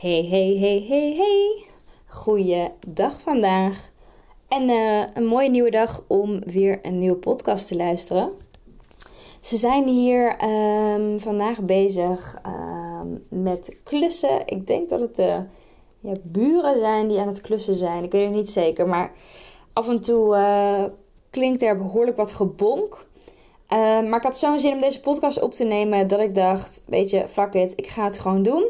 Hey, hey, hey, hey, hey. Goeiedag vandaag. En uh, een mooie nieuwe dag om weer een nieuwe podcast te luisteren. Ze zijn hier um, vandaag bezig um, met klussen. Ik denk dat het de ja, buren zijn die aan het klussen zijn. Ik weet het niet zeker. Maar af en toe uh, klinkt er behoorlijk wat gebonk. Uh, maar ik had zo'n zin om deze podcast op te nemen dat ik dacht: Weet je, fuck it, ik ga het gewoon doen.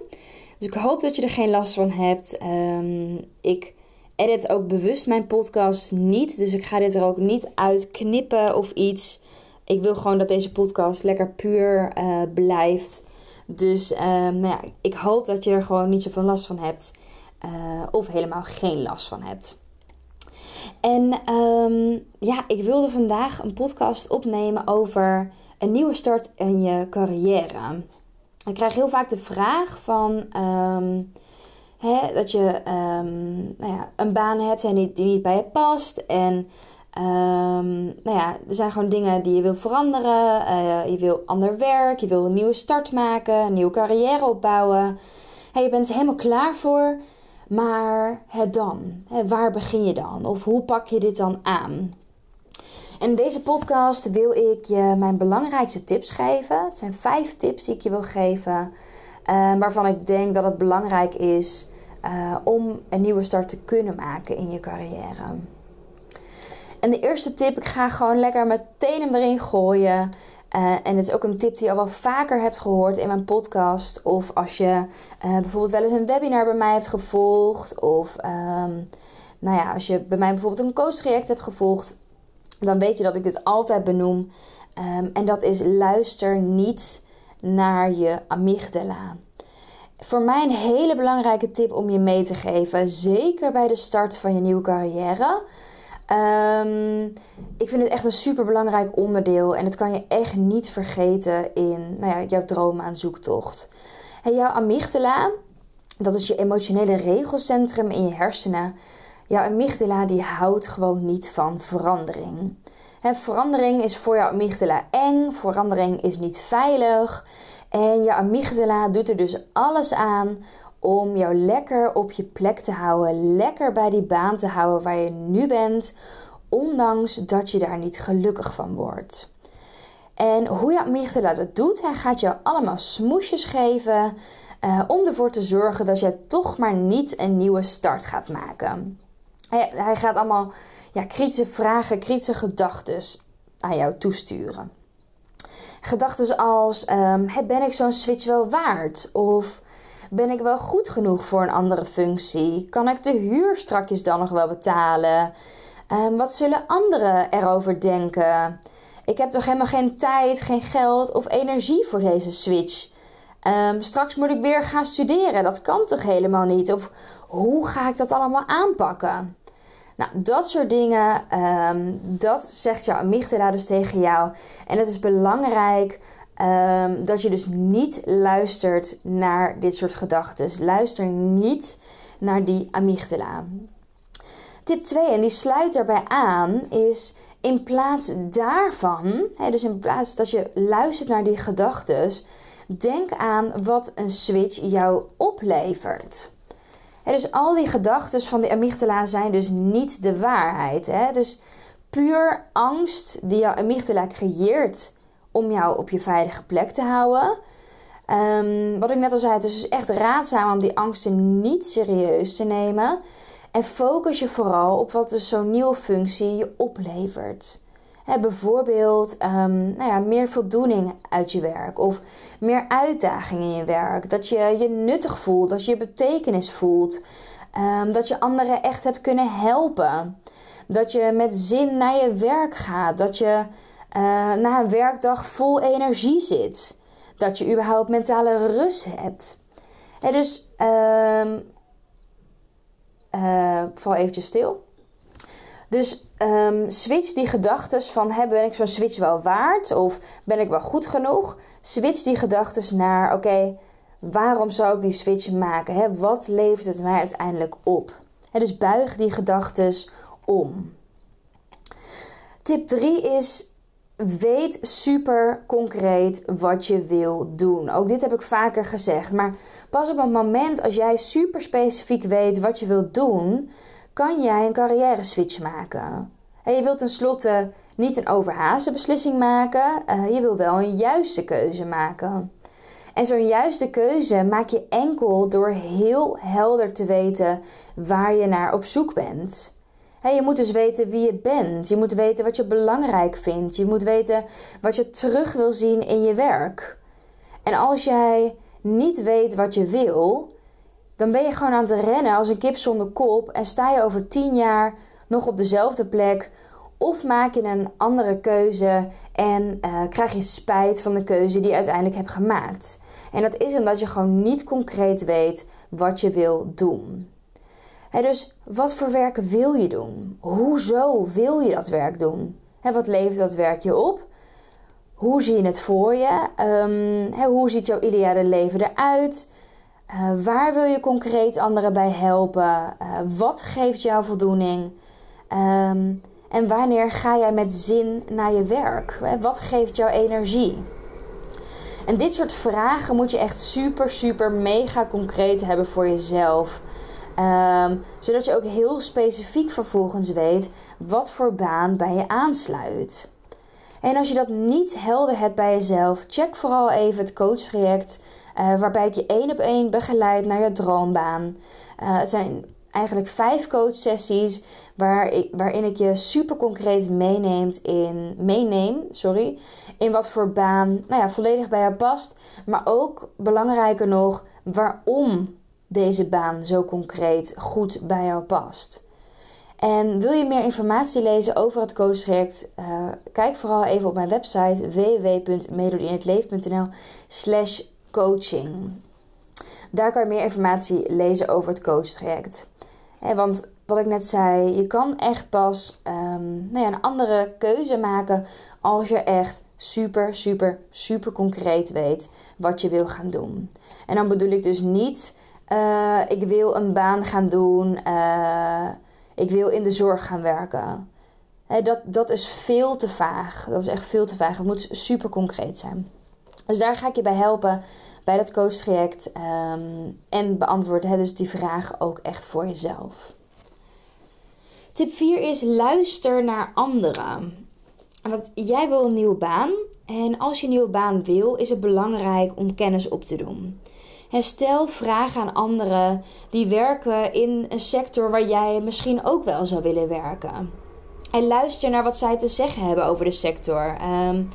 Dus ik hoop dat je er geen last van hebt. Um, ik edit ook bewust mijn podcast niet. Dus ik ga dit er ook niet uitknippen of iets. Ik wil gewoon dat deze podcast lekker puur uh, blijft. Dus uh, nou ja, ik hoop dat je er gewoon niet zoveel last van hebt. Uh, of helemaal geen last van hebt. En um, ja, ik wilde vandaag een podcast opnemen over een nieuwe start in je carrière. Ik krijg heel vaak de vraag van hè, dat je um, nou ja, een baan hebt en die, die niet bij je past. En um, nou ja, er zijn gewoon dingen die je wil veranderen. Uh, je wil ander werk, je wil een nieuwe start maken, een nieuwe carrière opbouwen. Hey, je bent er helemaal klaar voor. Maar het dan? Hè, waar begin je dan? Of hoe pak je dit dan aan? En in deze podcast wil ik je mijn belangrijkste tips geven. Het zijn vijf tips die ik je wil geven. Uh, waarvan ik denk dat het belangrijk is uh, om een nieuwe start te kunnen maken in je carrière. En de eerste tip, ik ga gewoon lekker meteen hem erin gooien. Uh, en het is ook een tip die je al wel vaker hebt gehoord in mijn podcast. Of als je bijvoorbeeld wel eens een webinar bij mij hebt gevolgd. Of um, nou ja, als je bij mij bijvoorbeeld een coachtraject hebt gevolgd dan weet je dat ik dit altijd benoem. Um, en dat is luister niet naar je amygdala. Voor mij een hele belangrijke tip om je mee te geven, zeker bij de start van je nieuwe carrière. Um, ik vind het echt een super belangrijk onderdeel en dat kan je echt niet vergeten in nou ja, jouw droomaanzoektocht. En jouw amygdala, dat is je emotionele regelcentrum in je hersenen. Jouw amygdala die houdt gewoon niet van verandering. Verandering is voor jouw amygdala eng, verandering is niet veilig. En je amygdala doet er dus alles aan om jou lekker op je plek te houden, lekker bij die baan te houden waar je nu bent, ondanks dat je daar niet gelukkig van wordt. En hoe je amygdala dat doet, hij gaat jou allemaal smoesjes geven uh, om ervoor te zorgen dat je toch maar niet een nieuwe start gaat maken. Hij, hij gaat allemaal ja, kritische vragen, kritische gedachten aan jou toesturen. Gedachten als: um, ben ik zo'n switch wel waard? Of ben ik wel goed genoeg voor een andere functie? Kan ik de huur strakjes dan nog wel betalen? Um, wat zullen anderen erover denken? Ik heb toch helemaal geen tijd, geen geld of energie voor deze switch. Um, straks moet ik weer gaan studeren. Dat kan toch helemaal niet? Of hoe ga ik dat allemaal aanpakken? Nou, dat soort dingen, um, dat zegt jouw amygdala dus tegen jou. En het is belangrijk um, dat je dus niet luistert naar dit soort gedachten. Luister niet naar die amygdala. Tip 2, en die sluit daarbij aan, is in plaats daarvan, hè, dus in plaats dat je luistert naar die gedachten, denk aan wat een switch jou oplevert dus al die gedachten van de amygdala zijn dus niet de waarheid. Hè? Het is puur angst die jouw amygdala creëert om jou op je veilige plek te houden. Um, wat ik net al zei, het is dus echt raadzaam om die angsten niet serieus te nemen. En focus je vooral op wat dus zo'n nieuwe functie je oplevert bijvoorbeeld um, nou ja, meer voldoening uit je werk of meer uitdaging in je werk. Dat je je nuttig voelt, dat je betekenis voelt. Um, dat je anderen echt hebt kunnen helpen. Dat je met zin naar je werk gaat. Dat je uh, na een werkdag vol energie zit. Dat je überhaupt mentale rust hebt. En dus, um, uh, val eventjes stil. Dus um, switch die gedachten van hè, ben ik zo'n switch wel waard of ben ik wel goed genoeg? Switch die gedachten naar oké, waarom zou ik die switch maken? Hè? Wat levert het mij uiteindelijk op? Dus buig die gedachten om. Tip 3 is weet super concreet wat je wil doen. Ook dit heb ik vaker gezegd. Maar pas op het moment als jij super specifiek weet wat je wilt doen, kan jij een carrière switch maken. En je wilt tenslotte niet een overhaaste beslissing maken. Uh, je wil wel een juiste keuze maken. En zo'n juiste keuze maak je enkel door heel helder te weten waar je naar op zoek bent. je moet dus weten wie je bent. Je moet weten wat je belangrijk vindt. Je moet weten wat je terug wil zien in je werk. En als jij niet weet wat je wil, dan ben je gewoon aan het rennen als een kip zonder kop en sta je over tien jaar nog op dezelfde plek. Of maak je een andere keuze en uh, krijg je spijt van de keuze die je uiteindelijk hebt gemaakt. En dat is omdat je gewoon niet concreet weet wat je wil doen. dus wat voor werk wil je doen? Hoezo wil je dat werk doen? wat levert dat werk je op? Hoe zie je het voor je? Um, hoe ziet jouw ideale leven eruit? Uh, waar wil je concreet anderen bij helpen? Uh, wat geeft jou voldoening? Um, en wanneer ga jij met zin naar je werk? Wat geeft jou energie? En dit soort vragen moet je echt super, super mega concreet hebben voor jezelf. Um, zodat je ook heel specifiek vervolgens weet wat voor baan bij je aansluit. En als je dat niet helder hebt bij jezelf, check vooral even het coachtraject. Uh, waarbij ik je één op één begeleid naar je droombaan. Uh, het zijn eigenlijk vijf coachsessies waar waarin ik je super concreet meeneemt in, meeneem sorry, in wat voor baan nou ja, volledig bij jou past. Maar ook belangrijker nog, waarom deze baan zo concreet goed bij jou past. En wil je meer informatie lezen over het coachtraject? Uh, kijk vooral even op mijn website www.melodieinhetleven.nl slash coaching. Daar kan je meer informatie lezen over het coachtraject. want wat ik net zei, je kan echt pas um, nou ja, een andere keuze maken als je echt super, super, super concreet weet wat je wil gaan doen. En dan bedoel ik dus niet, uh, ik wil een baan gaan doen, uh, ik wil in de zorg gaan werken. dat, dat is veel te vaag. Dat is echt veel te vaag. Het moet super concreet zijn. Dus daar ga ik je bij helpen bij dat coachtraject. Um, en beantwoord hè, dus die vraag ook echt voor jezelf. Tip 4 is luister naar anderen. Want jij wil een nieuwe baan. En als je een nieuwe baan wil, is het belangrijk om kennis op te doen. En stel vragen aan anderen die werken in een sector waar jij misschien ook wel zou willen werken. En luister naar wat zij te zeggen hebben over de sector. Um,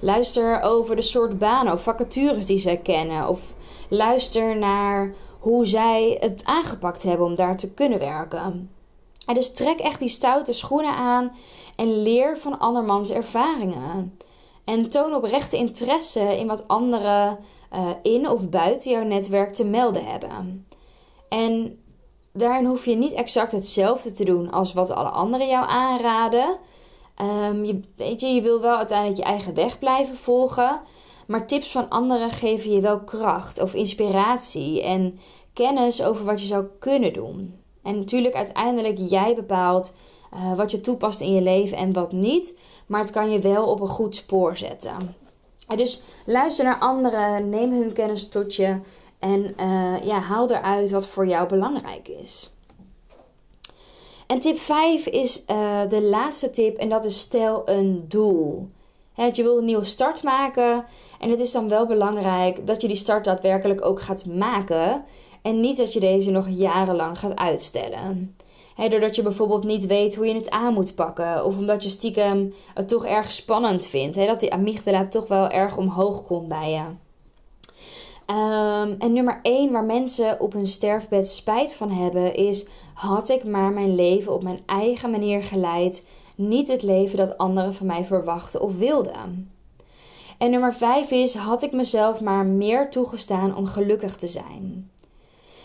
luister over de soort banen of vacatures die zij kennen. Of luister naar hoe zij het aangepakt hebben om daar te kunnen werken. En dus trek echt die stoute schoenen aan en leer van andermans ervaringen. En toon oprechte interesse in wat anderen uh, in of buiten jouw netwerk te melden hebben. En daarin hoef je niet exact hetzelfde te doen als wat alle anderen jou aanraden. Um, je, weet je, je wil wel uiteindelijk je eigen weg blijven volgen. Maar tips van anderen geven je wel kracht of inspiratie en kennis over wat je zou kunnen doen. En natuurlijk, uiteindelijk jij bepaalt uh, wat je toepast in je leven en wat niet. Maar het kan je wel op een goed spoor zetten. Dus luister naar anderen, neem hun kennis tot je en uh, ja, haal eruit wat voor jou belangrijk is. En tip 5 is uh, de laatste tip en dat is stel een doel. Je wil een nieuwe start maken en het is dan wel belangrijk dat je die start daadwerkelijk ook gaat maken en niet dat je deze nog jarenlang gaat uitstellen. Doordat je bijvoorbeeld niet weet hoe je het aan moet pakken. Of omdat je stiekem het toch erg spannend vindt. dat die amygdala toch wel erg omhoog komt bij je. Ehm, en nummer 1 waar mensen op hun sterfbed spijt van hebben is: had ik maar mijn leven op mijn eigen manier geleid, niet het leven dat anderen van mij verwachten of wilden. En nummer 5 is: had ik mezelf maar meer toegestaan om gelukkig te zijn.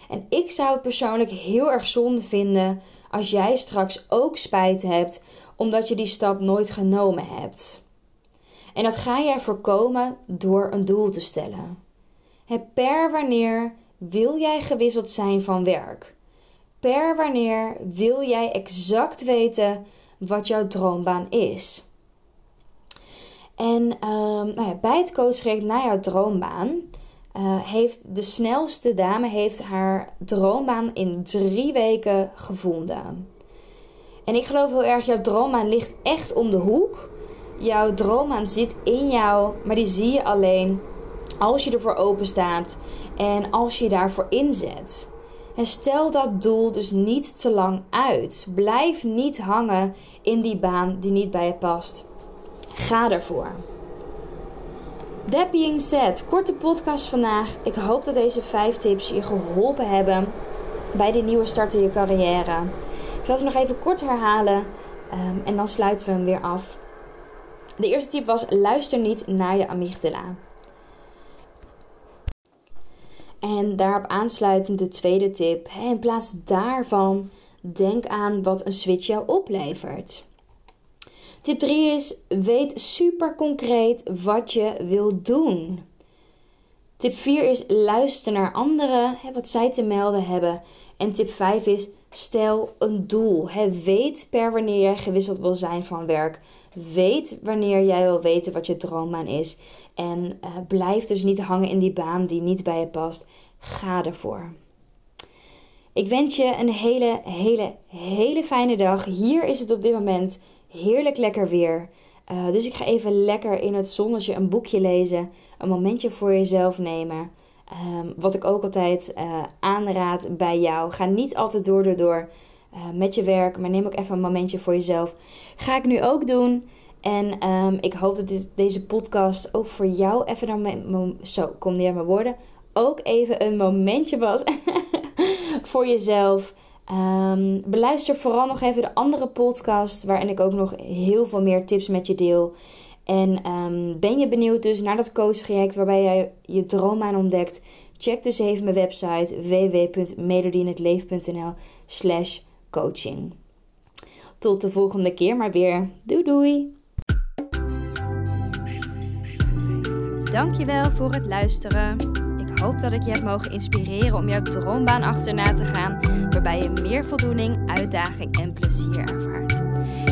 En ik zou het persoonlijk heel erg zonde vinden als jij straks ook spijt hebt omdat je die stap nooit genomen hebt. En dat ga jij voorkomen door een doel te stellen. Per wanneer wil jij gewisseld zijn van werk? Per wanneer wil jij exact weten wat jouw droombaan is? En um, nou ja, bij het coachtraject naar jouw droombaan uh, heeft de snelste dame heeft haar droombaan in drie weken gevonden. En ik geloof heel erg, jouw droombaan ligt echt om de hoek. Jouw droombaan zit in jou, maar die zie je alleen als je ervoor open staat en als je daarvoor inzet. En stel dat doel dus niet te lang uit. Blijf niet hangen in die baan die niet bij je past. Ga ervoor. That being said, korte podcast vandaag. Ik hoop dat deze vijf tips je geholpen hebben bij de nieuwe start in je carrière. Ik zal ze nog even kort herhalen um, en dan sluiten we hem weer af. De eerste tip was: luister niet naar je amygdala. En daarop aansluitend de tweede tip: in plaats daarvan denk aan wat een switch jou oplevert. Tip 3 is: weet super concreet wat je wilt doen. Tip 4 is: luister naar anderen, wat zij te melden hebben. En tip 5 is: stel een doel. weet per wanneer jij gewisseld wil zijn van werk. Weet wanneer jij wil weten wat je droombaan is. En uh, blijf dus niet hangen in die baan die niet bij je past. Ga ervoor. Ik wens je een hele, hele, hele fijne dag. Hier is het op dit moment heerlijk lekker weer. Uh, dus ik ga even lekker in het zonnetje een boekje lezen. Een momentje voor jezelf nemen. Um, wat ik ook altijd uh, aanraad bij jou. Ga niet altijd door door door uh, met je werk. Maar neem ook even een momentje voor jezelf. Ga ik nu ook doen. En um, ik hoop dat deze podcast ook voor jou even dan... Zo, kom neer mijn woorden. Ook even een momentje was voor jezelf. Um, beluister vooral nog even de andere podcast, waarin ik ook nog heel veel meer tips met je deel. En um, ben je benieuwd dus naar dat coachtraject waarbij jij je droom aan ontdekt? Check dus even mijn website www.melodienhetleef.nl slash coaching. Tot de volgende keer maar weer. Doei doei! Dankjewel voor het luisteren hoop dat ik je heb mogen inspireren om jouw droombaan achterna te gaan, waarbij je meer voldoening, uitdaging en plezier ervaart.